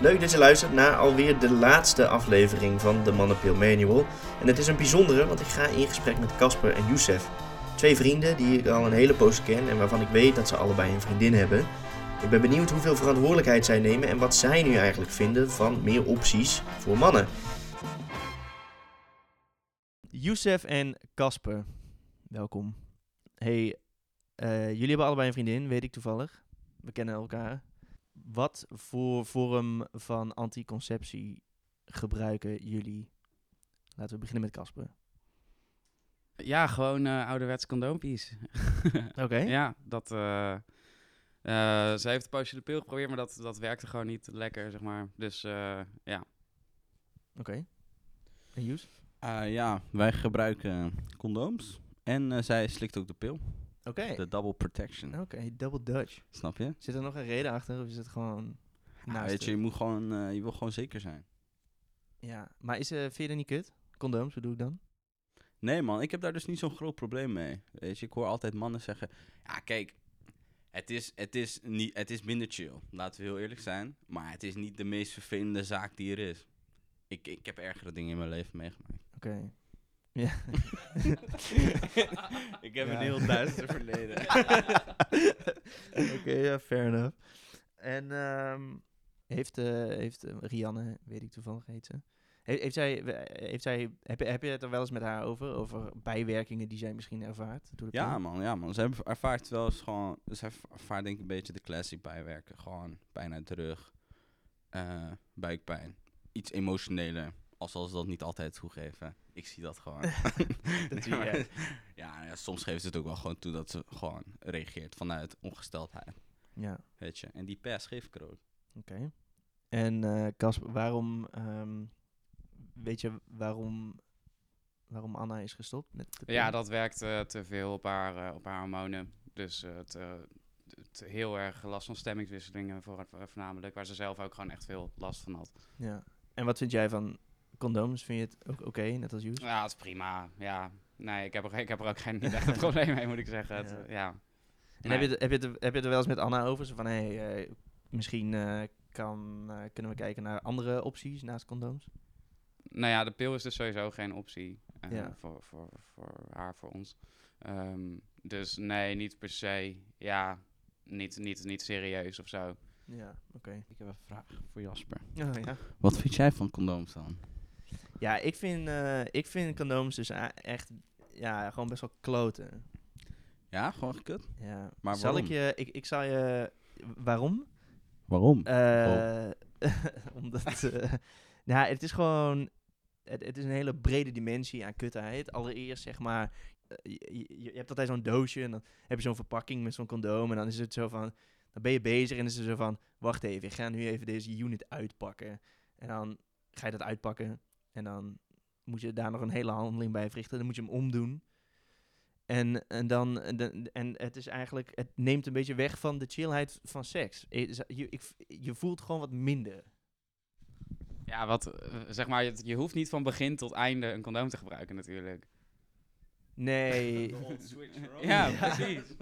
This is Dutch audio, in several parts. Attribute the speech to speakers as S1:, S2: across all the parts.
S1: Leuk dat je luistert naar alweer de laatste aflevering van de Mannenpil Manual. En het is een bijzondere, want ik ga in gesprek met Casper en Youssef. Twee vrienden die ik al een hele poos ken en waarvan ik weet dat ze allebei een vriendin hebben. Ik ben benieuwd hoeveel verantwoordelijkheid zij nemen en wat zij nu eigenlijk vinden van meer opties voor mannen. Youssef en Casper, welkom. Hey, eh, jullie hebben allebei een vriendin, weet ik toevallig. We kennen elkaar. Wat voor vorm van anticonceptie gebruiken jullie? Laten we beginnen met Casper.
S2: Ja, gewoon eh ouderwets condoompies.
S1: Oké.
S2: Ja, dat... eh eh, ze heeft een poosje de pil geprobeerd, maar dat, dat werkte gewoon niet lekker, zeg maar. Dus eh, ja.
S1: Oké. En Joes?
S3: Eh, ja, wij gebruiken condooms. En eh, zij slikt ook de pil.
S1: Oké.
S3: De double protection.
S1: Oké, double Dutch.
S3: Snap je?
S1: Zit er nog een reden achter of is het gewoon...
S3: Ja,
S1: naast
S3: weet je, je, moet gewoon, eh, je wil gewoon zeker zijn.
S1: Ja, maar is, eh vind je dat niet kut? Condooms, wat doe ik dan?
S3: Nee man, ik heb daar dus niet zo'n groot probleem mee. Weet je, ik hoor altijd mannen zeggen... Ja, kijk, het is, het is, niet, het is minder chill. Laten we heel eerlijk zijn. Maar het is niet de meest vervelende zaak die er is. Ik, ik heb ergere dingen in mijn leven meegemaakt.
S1: Oké. Ja.
S3: ik heb
S1: Ja.
S3: een heel duister verleden.
S1: Oké, ja, fair enough. En ehm, heeft, eh, heeft eh, Rianne, weet ik toevallig heet ze, he- heeft zij, heeft zij heb, je- heb je het er wel eens met haar over? Over bijwerkingen die zij misschien ervaart? Door de
S3: Ja man, ja man. Ze hebben- ervaart wel eens gewoon... Ze erv- ervaart denk ik een beetje de classic bijwerken. Gewoon pijn uit de rug. eh, buikpijn. Iets emotioneler. Al zal ze dat niet altijd toegeven. Ik zie dat gewoon.
S1: Dat zie jij.
S3: ja, ja, soms geeft ze het ook wel gewoon toe dat ze gewoon reageert vanuit ongesteldheid.
S1: Ja,
S3: Weet je. En die pers geef ik er ook.
S1: oké. En eh Casper, waarom, ehm, weet je waarom, waarom Anna is gestopt met de?
S2: Ja, dat werkt eh, te veel op haar, eh, op haar hormonen. Dus het, eh, het heel erg last van stemmingswisselingen voor, voornamelijk. Waar ze zelf ook gewoon echt veel last van had.
S1: Ja. En wat vind jij van condooms? Vind je het ook oké, net als Joes?
S2: Ja, dat is prima. Ja, nee, ik heb er, ik heb er ook geen echt probleem mee, moet ik zeggen. Het,
S1: Ja.
S2: ja.
S1: En heb, je het, heb, je het, er- heb je het er wel eens met Anna over? Zo van, hé, hey, eh, misschien eh, kan, eh, kunnen we kijken naar andere opties naast condooms?
S2: Nou ja, de pil is dus sowieso geen optie eh,
S1: Ja.
S2: voor, voor, voor haar, voor ons. Ehm, dus nee, niet per se. Ja, niet, niet, niet serieus of zo.
S1: Ja, oké.
S3: Ik heb een vraag voor Jasper.
S1: Oh, ja.
S3: Wat vind jij van condooms dan?
S1: Ja, ik vind, eh, ik vind condooms dus echt, ja, gewoon best wel kloten.
S3: Ja, gewoon gekut?
S1: Ja.
S3: Maar
S1: zal ik je, ik, ik zal je, waarom?
S3: Waarom?
S1: Eh, omdat, eh, nou, het is gewoon, het, het is een hele brede dimensie aan kutheid. Allereerst, zeg maar, je, je, je hebt altijd zo'n doosje en dan heb je zo'n verpakking met zo'n condoom. En dan is het zo van, dan ben je bezig en dan is het zo van, wacht even, ik ga nu even deze unit uitpakken. En dan ga je dat uitpakken en dan moet je daar nog een hele handeling bij verrichten. Dan moet je hem omdoen. En, en dan, en, de- en het is eigenlijk, het neemt een beetje weg van de chillheid van seks. Eh, Je, ik, je voelt gewoon wat minder.
S2: Ja, wat, eh, zeg maar, je, je hoeft niet van begin tot einde een condoom te gebruiken natuurlijk.
S1: Nee.
S2: Ja, precies.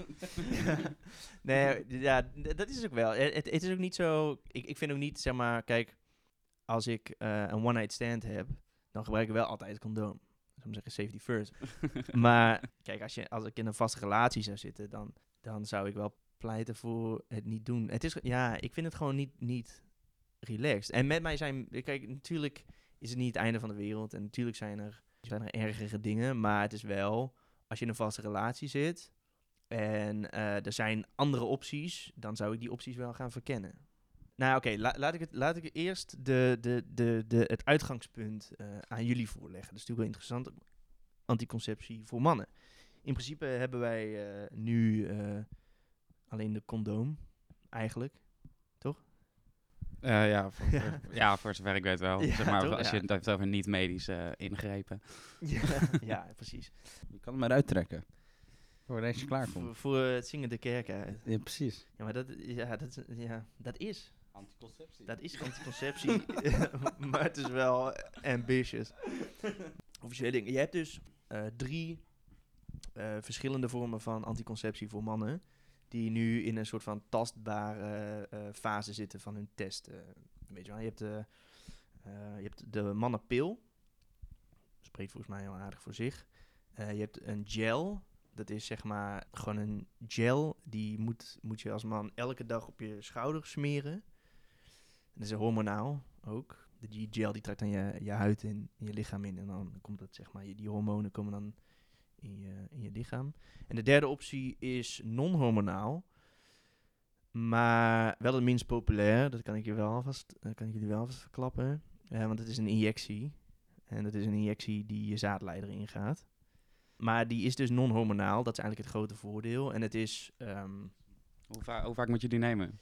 S1: nee, ja, dat is ook wel. Eh, Het, het is ook niet zo. Ik, ik vind ook niet, zeg maar, kijk, als ik eh, een one-night stand heb, dan gebruik ik wel altijd condoom. Maar zeggen, safety first. maar kijk, als, je, als ik in een vaste relatie zou zitten, dan, dan zou ik wel pleiten voor het niet doen. Het is, ja, ik vind het gewoon niet, niet relaxed. En met mij zijn, kijk, natuurlijk is het niet het einde van de wereld. En natuurlijk zijn er, zijn er ergere dingen. Maar het is wel, als je in een vaste relatie zit en eh, er zijn andere opties, dan zou ik die opties wel gaan verkennen. Nou, oké, la- laat, ik het, laat ik eerst de, de, de, de, het uitgangspunt eh, aan jullie voorleggen. Dat is natuurlijk wel interessant. Anticonceptie voor mannen. In principe hebben wij eh, nu eh, alleen de condoom, eigenlijk.
S2: Eh, ja, voor,
S1: Ja.
S2: voor- ja, voor zover ik weet wel.
S1: Ja,
S2: zeg maar,
S1: toch?
S2: als
S1: Ja.
S2: je het hebt over niet-medische ingrepen.
S1: Ja, ja precies.
S3: Je kan hem eruit trekken. Voordat je klaar komt.
S1: Voor, voor het zingen de kerk uit.
S3: Ja, precies.
S1: Ja, maar dat, ja, dat, ja, dat is.
S3: Anticonceptie.
S1: Dat is anticonceptie, maar het is wel ambitious. Officiële dingen. Je hebt dus eh, drie eh, verschillende vormen van anticonceptie voor mannen. Die nu in een soort van tastbare eh, fase zitten van hun test. eh, beetje wel. Je hebt de, je hebt de mannenpil. Spreekt volgens mij heel aardig voor zich. Je hebt een gel. Dat is zeg maar gewoon een gel. Die moet, moet je als man elke dag op je schouder smeren. Dat is hormonaal ook. Die gel die trekt dan je, je huid in, je lichaam in. En dan komt dat zeg maar, die hormonen komen dan in je, in je lichaam. En de derde optie is non-hormonaal. Maar wel het minst populair. Dat kan ik je wel alvast, dat kan ik jullie wel alvast verklappen. Eh, want het is een injectie. En dat is een injectie die je zaadleider ingaat. Maar die is dus non-hormonaal. Dat is eigenlijk het grote voordeel. En het is ehm,
S2: Hoe, hoe vaak moet je die nemen?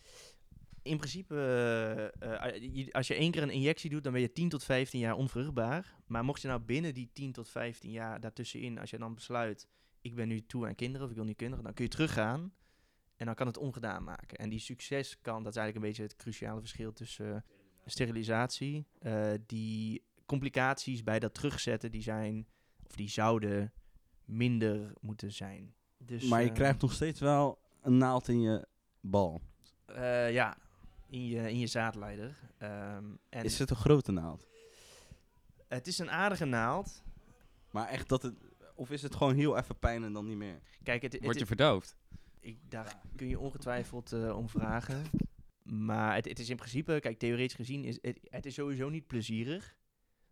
S1: In principe, eh, eh, je- als je één keer een injectie doet, dan ben je 10 tot 15 jaar onvruchtbaar. Maar mocht je nou binnen die 10 tot 15 jaar daartussenin, als je dan besluit, ik ben nu toe aan kinderen of ik wil niet kinderen, dan kun je teruggaan en dan kan het ongedaan maken. En die succes kan, dat is eigenlijk een beetje het cruciale verschil tussen eh, sterilisatie. Die complicaties bij dat terugzetten, die zijn, of die zouden minder moeten zijn. Dus,
S3: maar je krijgt nog steeds wel een naald in je bal.
S1: ja, in je, in je zaadleider. Ehm, en
S3: Is het een grote naald?
S1: Het is een aardige naald.
S3: Maar echt dat het... Of is het gewoon heel even pijn en dan niet meer?
S1: Kijk, het, het,
S2: Word je verdoofd?
S1: ik, daar kun je ongetwijfeld eh, om vragen. Maar het, het is in principe, kijk, theoretisch gezien, is het, het is sowieso niet plezierig.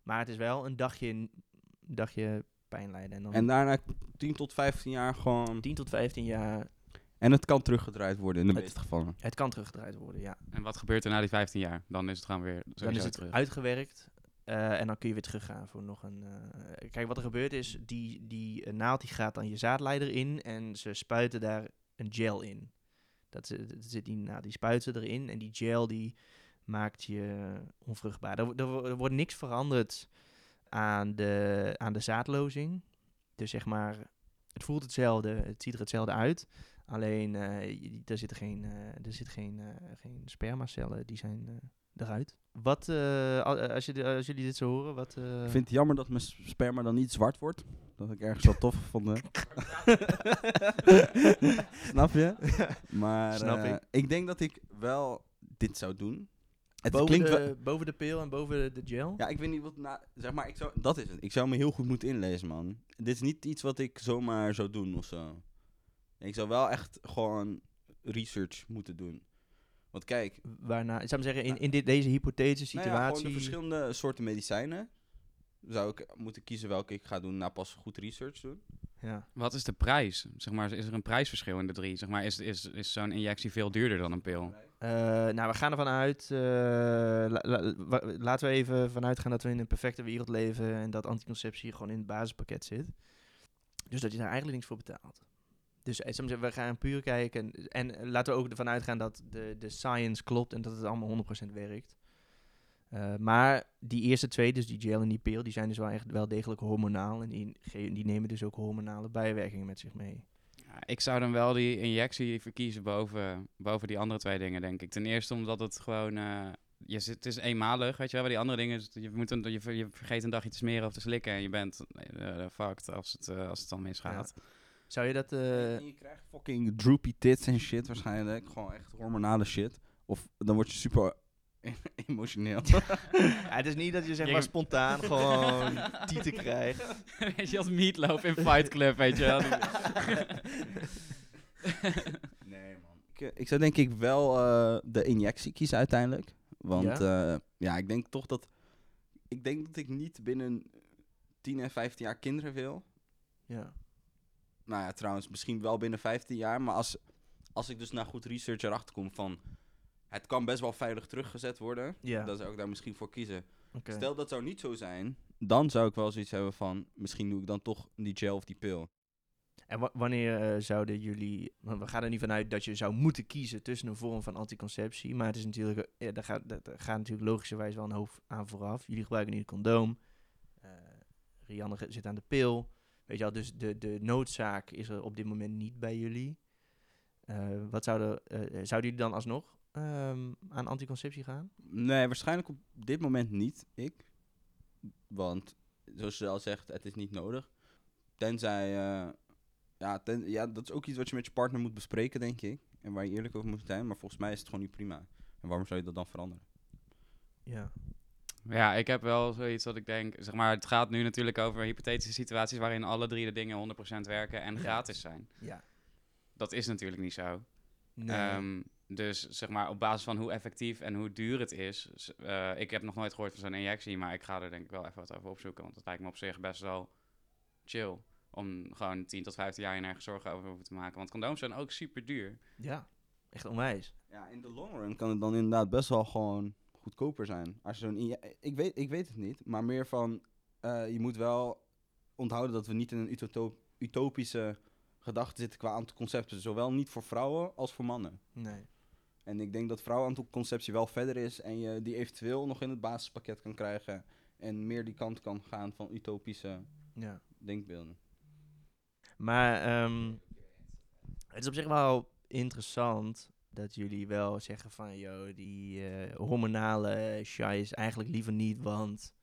S1: Maar het is wel een dagje, een dagje pijn lijden. En dan
S3: En daarna 10 tot 15 jaar gewoon...
S1: 10 tot 15 jaar,
S3: En het kan teruggedraaid worden in de
S1: Het-
S3: meeste gevallen.
S1: het kan teruggedraaid worden, ja.
S2: En wat gebeurt er na die 15 jaar? Dan is het gewoon weer
S1: Dan is het
S2: terug.
S1: uitgewerkt. eh, en dan kun je weer teruggaan voor nog een... eh, kijk, wat er gebeurt is, die, die eh, naald die gaat dan je zaadleider in en ze spuiten daar een gel in. Dat, zit- dat zit die, nou, die spuiten erin en die gel die maakt je onvruchtbaar. Er, er, er wordt niks veranderd aan de, aan de zaadlozing. Dus zeg maar, het voelt hetzelfde, het ziet er hetzelfde uit. Alleen, eh, je- er zitten geen, eh, er zit geen, eh, geen spermacellen, die zijn eh, eruit. Wat, eh, al- eh, als, je, als jullie dit zo horen, wat... eh,
S3: Ik vind het jammer dat mijn sperma dan niet zwart wordt. Dat ik ergens wel tof vond. Snap je? Maar
S1: Snap
S3: eh,
S1: ik.
S3: ik denk dat ik wel dit zou doen. Het
S1: boven,
S3: klinkt
S1: de,
S3: wel...
S1: boven de pil en boven de gel?
S3: Ja, ik weet niet wat... Na, zeg maar, ik zou, dat is het. Ik zou me heel goed moeten inlezen, man. Dit is niet iets wat ik zomaar zou doen of zo. Ik zou wel echt gewoon research moeten doen. Want kijk,
S1: Waarna, ik zou maar zeggen, in, in dit, deze hypothetische
S3: nou ja, gewoon
S1: situatie...
S3: de verschillende soorten medicijnen. Zou ik moeten kiezen welke ik ga doen na pas goed research doen.
S1: ja.
S2: Wat is de prijs? Zeg maar, is er een prijsverschil in de drie? Zeg maar, is, is, is zo'n injectie veel duurder dan een pil?
S1: Eh, nou, we gaan ervan uit. eh, la- la- wa- laten we even vanuit gaan dat we in een perfecte wereld leven en dat anticonceptie gewoon in het basispakket zit. Dus dat je daar eigenlijk niks voor betaalt. Dus eh, zeggen, we gaan puur kijken. En, en laten we ook ervan uitgaan dat de, de science klopt en dat het allemaal 100% werkt. Eh, maar die eerste twee, dus die gel en die pil, die zijn dus wel echt wel degelijk hormonaal. En die, die nemen dus ook hormonale bijwerkingen met zich mee.
S2: Ja, ik zou dan wel die injectie verkiezen boven, boven die andere twee dingen, denk ik. Ten eerste omdat het gewoon... eh, je zit, het is eenmalig, weet je wel. Bij die andere dingen, je, moet een, je, je vergeet een dagje te smeren of te slikken... en je bent eh fucked als het, eh, als het dan misgaat.
S1: Zou je dat... eh,
S3: En je krijgt fucking droopy tits en shit waarschijnlijk. Gewoon echt hormonale shit. Of dan word je super emotioneel.
S1: Ja, het is niet dat je zeg maar spontaan gewoon tieten krijgt.
S2: weet je, als meatloaf in Fight Club, weet je wel.
S3: nee man. Ik, eh, ik zou denk ik wel eh, de injectie kiezen uiteindelijk. Want ja? ja, ik denk toch dat... Ik denk dat ik niet binnen 10 en 15 jaar kinderen wil.
S1: Ja.
S3: Nou ja, trouwens, misschien wel binnen 15 jaar. Maar als, als ik dus na goed research erachter kom van... Het kan best wel veilig teruggezet worden.
S1: Ja.
S3: Dan zou ik daar misschien voor kiezen. Stel dat zou niet zo zijn. Dan zou ik wel zoiets hebben van... Misschien doe ik dan toch die gel of die pil.
S1: En wa- wanneer eh, zouden jullie... Want we gaan er niet vanuit dat je zou moeten kiezen tussen een vorm van anticonceptie. Maar het is natuurlijk... eh, Ja, daar, gaat, daar, gaat natuurlijk logischerwijs wel een hoofd aan vooraf. Jullie gebruiken nu een condoom. eh Rianne zit aan de pil. Weet je wel, dus de, de noodzaak is er op dit moment niet bij jullie. Eh, wat zouden, eh, zouden jullie dan alsnog ehm, aan anticonceptie gaan?
S3: Nee, waarschijnlijk op dit moment niet, ik. Want, zoals ze al zegt, het is niet nodig. Tenzij, eh, ja, ten, ja, dat is ook iets wat je met je partner moet bespreken, denk ik. En waar je eerlijk over moet zijn. Maar volgens mij is het gewoon niet prima. En waarom zou je dat dan veranderen?
S1: Ja.
S2: Ja, ik heb wel zoiets dat ik denk, zeg maar, het gaat nu natuurlijk over hypothetische situaties waarin alle drie de dingen 100% werken en gratis zijn.
S1: Ja.
S2: Dat is natuurlijk niet zo.
S1: Nee.
S2: Ehm, dus zeg maar, op basis van hoe effectief en hoe duur het is. eh, ik heb nog nooit gehoord van zo'n injectie, maar ik ga er denk ik wel even wat over opzoeken. Want het lijkt me op zich best wel chill. Om gewoon 10 tot 15 jaar je nergens zorgen over hoeven te maken. Want condooms zijn ook super duur.
S1: ja. Echt onwijs.
S3: Ja, in de long run kan het dan inderdaad best wel gewoon goedkoper zijn. Als je zo'n ik, weet, ik weet het niet, maar meer van... eh, je moet wel onthouden dat we niet in een utoto- utopische gedachte zitten qua anticonceptie. Zowel niet voor vrouwen als voor mannen.
S1: Nee.
S3: En ik denk dat vrouwenanticonceptie wel verder is en je die eventueel nog in het basispakket kan krijgen. En meer die kant kan gaan van utopische
S1: Ja.
S3: denkbeelden.
S1: Maar ehm, het is op zich wel interessant dat jullie wel zeggen van, yo, die eh, hormonale shy is eigenlijk liever niet, want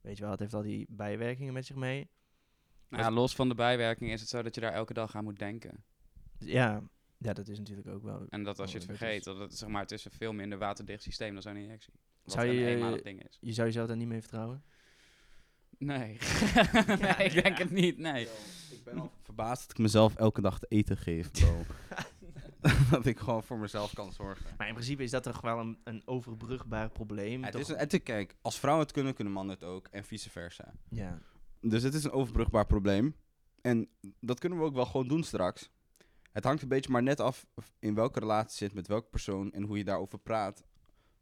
S1: weet je wel, het heeft al die bijwerkingen met zich mee.
S2: Nou ja, los van de bijwerking is het zo dat je daar elke dag aan moet denken.
S1: Dus ja, ja, dat is natuurlijk ook wel.
S2: En dat als je het
S1: dat
S2: vergeet, dat het, zeg maar, het is een veel minder waterdicht systeem dan zo'n injectie. Wat
S1: Zou
S2: een
S1: je-
S2: eenmalig ding is.
S1: Je zou jezelf daar niet mee vertrouwen?
S2: Nee.
S1: Ja,
S2: nee, ik denk
S1: ja.
S2: het niet, nee.
S3: Ik ben al verbaasd dat ik mezelf elke dag te eten geef, bro. dat ik gewoon voor mezelf kan zorgen.
S1: Maar in principe is dat toch wel een, een overbrugbaar probleem?
S3: Het
S1: toch?
S3: is, een- het kijk, als vrouwen het kunnen, kunnen mannen het ook. En vice versa.
S1: Ja,
S3: Dus het is een overbrugbaar probleem. En dat kunnen we ook wel gewoon doen straks. Het hangt een beetje maar net af in welke relatie je zit met welke persoon en hoe je daarover praat.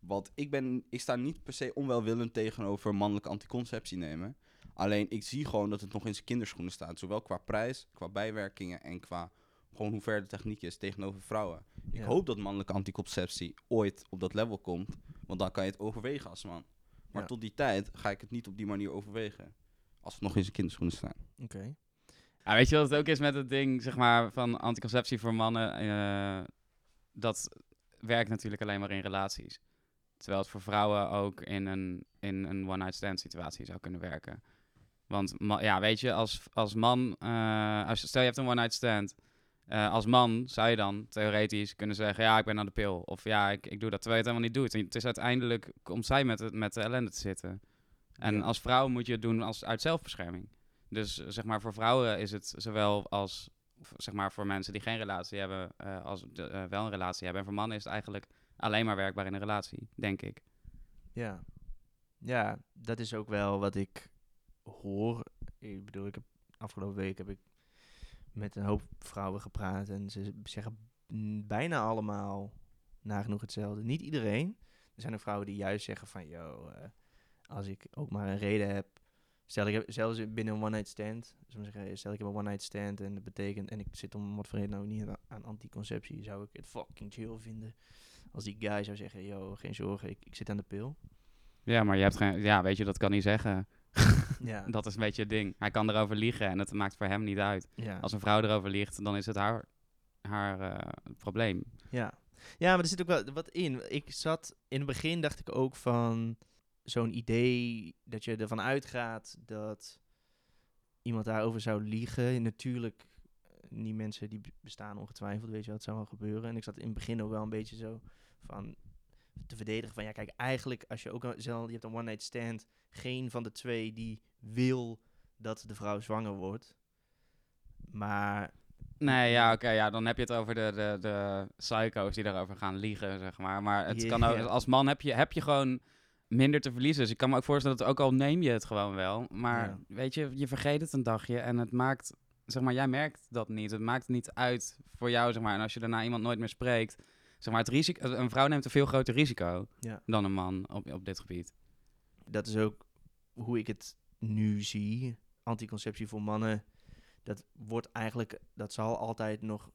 S3: Want ik, ben, ik sta niet per se onwelwillend tegenover mannelijke anticonceptie nemen. Alleen ik zie gewoon dat het nog in zijn kinderschoenen staat. Zowel qua prijs, qua bijwerkingen en qua gewoon hoe ver de techniek is tegenover vrouwen. Ik
S1: Ja.
S3: hoop dat mannelijke anticonceptie ooit op dat level komt. Want dan kan je het overwegen als man. Maar
S1: Ja.
S3: tot die tijd ga ik het niet op die manier overwegen. Als het nog in zijn kinderschoenen staan.
S1: oké.
S2: Ja, weet je wat het ook is met het ding, zeg maar, van anticonceptie voor mannen? Eh, dat werkt natuurlijk alleen maar in relaties. Terwijl het voor vrouwen ook in een, in een one-night stand situatie zou kunnen werken. Want ja, weet je, als, als man, eh, als, stel je hebt een one-night stand. Eh, als man zou je dan theoretisch kunnen zeggen, ja, ik ben aan de pil. Of ja, ik, ik doe dat, terwijl je het helemaal niet doet. En het is uiteindelijk, komt zij met, het, met de ellende te zitten. En
S1: Ja.
S2: als vrouw moet je het doen als, uit zelfbescherming. Dus zeg maar voor vrouwen is het zowel als zeg maar voor mensen die geen relatie hebben, eh, als de- eh, wel een relatie hebben. En voor mannen is het eigenlijk alleen maar werkbaar in een relatie, denk ik.
S1: Ja. Ja, dat is ook wel wat ik hoor. Ik bedoel, ik heb afgelopen week heb ik met een hoop vrouwen gepraat en ze zeggen bijna allemaal nagenoeg hetzelfde. Niet iedereen. Er zijn ook vrouwen die juist zeggen van, yo, eh, als ik ook maar een reden heb, stel ik heb zelfs binnen een one night stand, zeggen, stel ik heb een one night stand en dat betekent en ik zit om wat voor reden nou niet aan, anticonceptie, zou ik het fucking chill vinden als die guy zou zeggen, yo, geen zorgen, ik, ik zit aan de pil.
S2: Ja, maar je hebt geen, ja, weet je, dat kan hij zeggen.
S1: Ja.
S2: Dat is een beetje het ding. Hij kan erover liegen en het maakt voor hem niet uit.
S1: Ja.
S2: Als een vrouw erover liegt, dan is het haar, haar eh, probleem.
S1: Ja. ja, maar er zit ook wel wat in. Ik zat in het begin dacht ik ook van zo'n idee dat je ervan uitgaat dat iemand daarover zou liegen. Natuurlijk, eh, die mensen die bestaan ongetwijfeld, weet je het zou wel gebeuren. En ik zat in het begin ook wel een beetje zo van te verdedigen van ja, kijk, eigenlijk als je ook stel, je hebt een one night stand, geen van de twee die wil dat de vrouw zwanger wordt. Maar
S2: Nee, ja, oké, ja, dan heb je het over de, de, de psycho's die daarover gaan liegen, zeg maar. Maar het kan ook, als man heb je, heb je gewoon minder te verliezen. Dus ik kan me ook voorstellen dat ook al neem je het gewoon wel. Maar
S1: Ja.
S2: weet je, je vergeet het een dagje en het maakt, zeg maar, jij merkt dat niet. Het maakt niet uit voor jou, zeg maar. En als je daarna iemand nooit meer spreekt, zeg maar, het risico, een vrouw neemt een veel groter risico
S1: Ja.
S2: dan een man op, op dit gebied.
S1: dat is ook hoe ik het nu zie. Anticonceptie voor mannen, dat wordt eigenlijk, dat zal altijd nog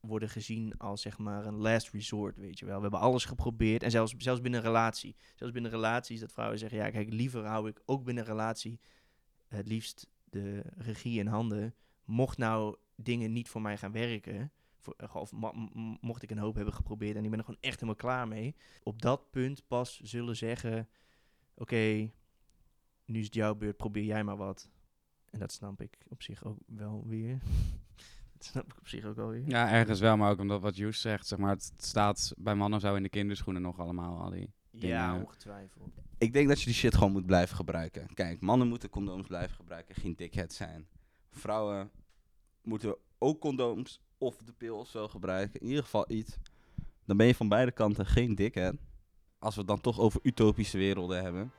S1: worden gezien als zeg maar een last resort, weet je wel. We hebben alles geprobeerd en zelfs, zelfs binnen een relatie. Zelfs binnen relaties dat vrouwen zeggen, ja kijk, liever hou ik ook binnen een relatie het liefst de regie in handen. Mocht nou dingen niet voor mij gaan werken, eh, of mo- m- mocht ik een hoop hebben geprobeerd en ik ben er gewoon echt helemaal klaar mee. Op dat punt pas zullen zeggen, oké, nu is het jouw beurt, probeer jij maar wat. En dat snap ik op zich ook wel weer. dat snap ik op zich ook wel weer.
S2: Ja, ergens wel, maar ook omdat wat Joes zegt, zeg maar, het staat bij mannen zo in de kinderschoenen nog allemaal, al die
S1: Ja, ongetwijfeld.
S3: Ik denk dat je die shit gewoon moet blijven gebruiken. Kijk, mannen moeten condooms blijven gebruiken, geen dickhead zijn. Vrouwen moeten ook condooms of de pil of zo gebruiken. In ieder geval iets. Dan ben je van beide kanten geen dickhead. Als we het dan toch over utopische werelden hebben.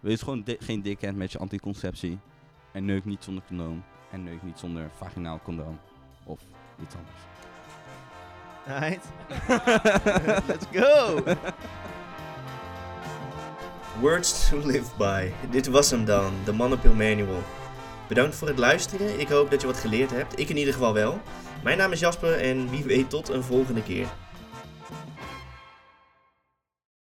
S3: Wees gewoon di- geen dickhead met je anticonceptie. En neuk niet zonder condoom. En neuk niet zonder vaginaal condoom. Of iets anders.
S1: Alright. Let's go! Words to live by. Dit was hem dan, de Mannenpil Manual. Bedankt voor het luisteren. Ik hoop dat je wat geleerd hebt. Ik in ieder geval wel. Mijn naam is Jasper en wie weet tot een volgende keer.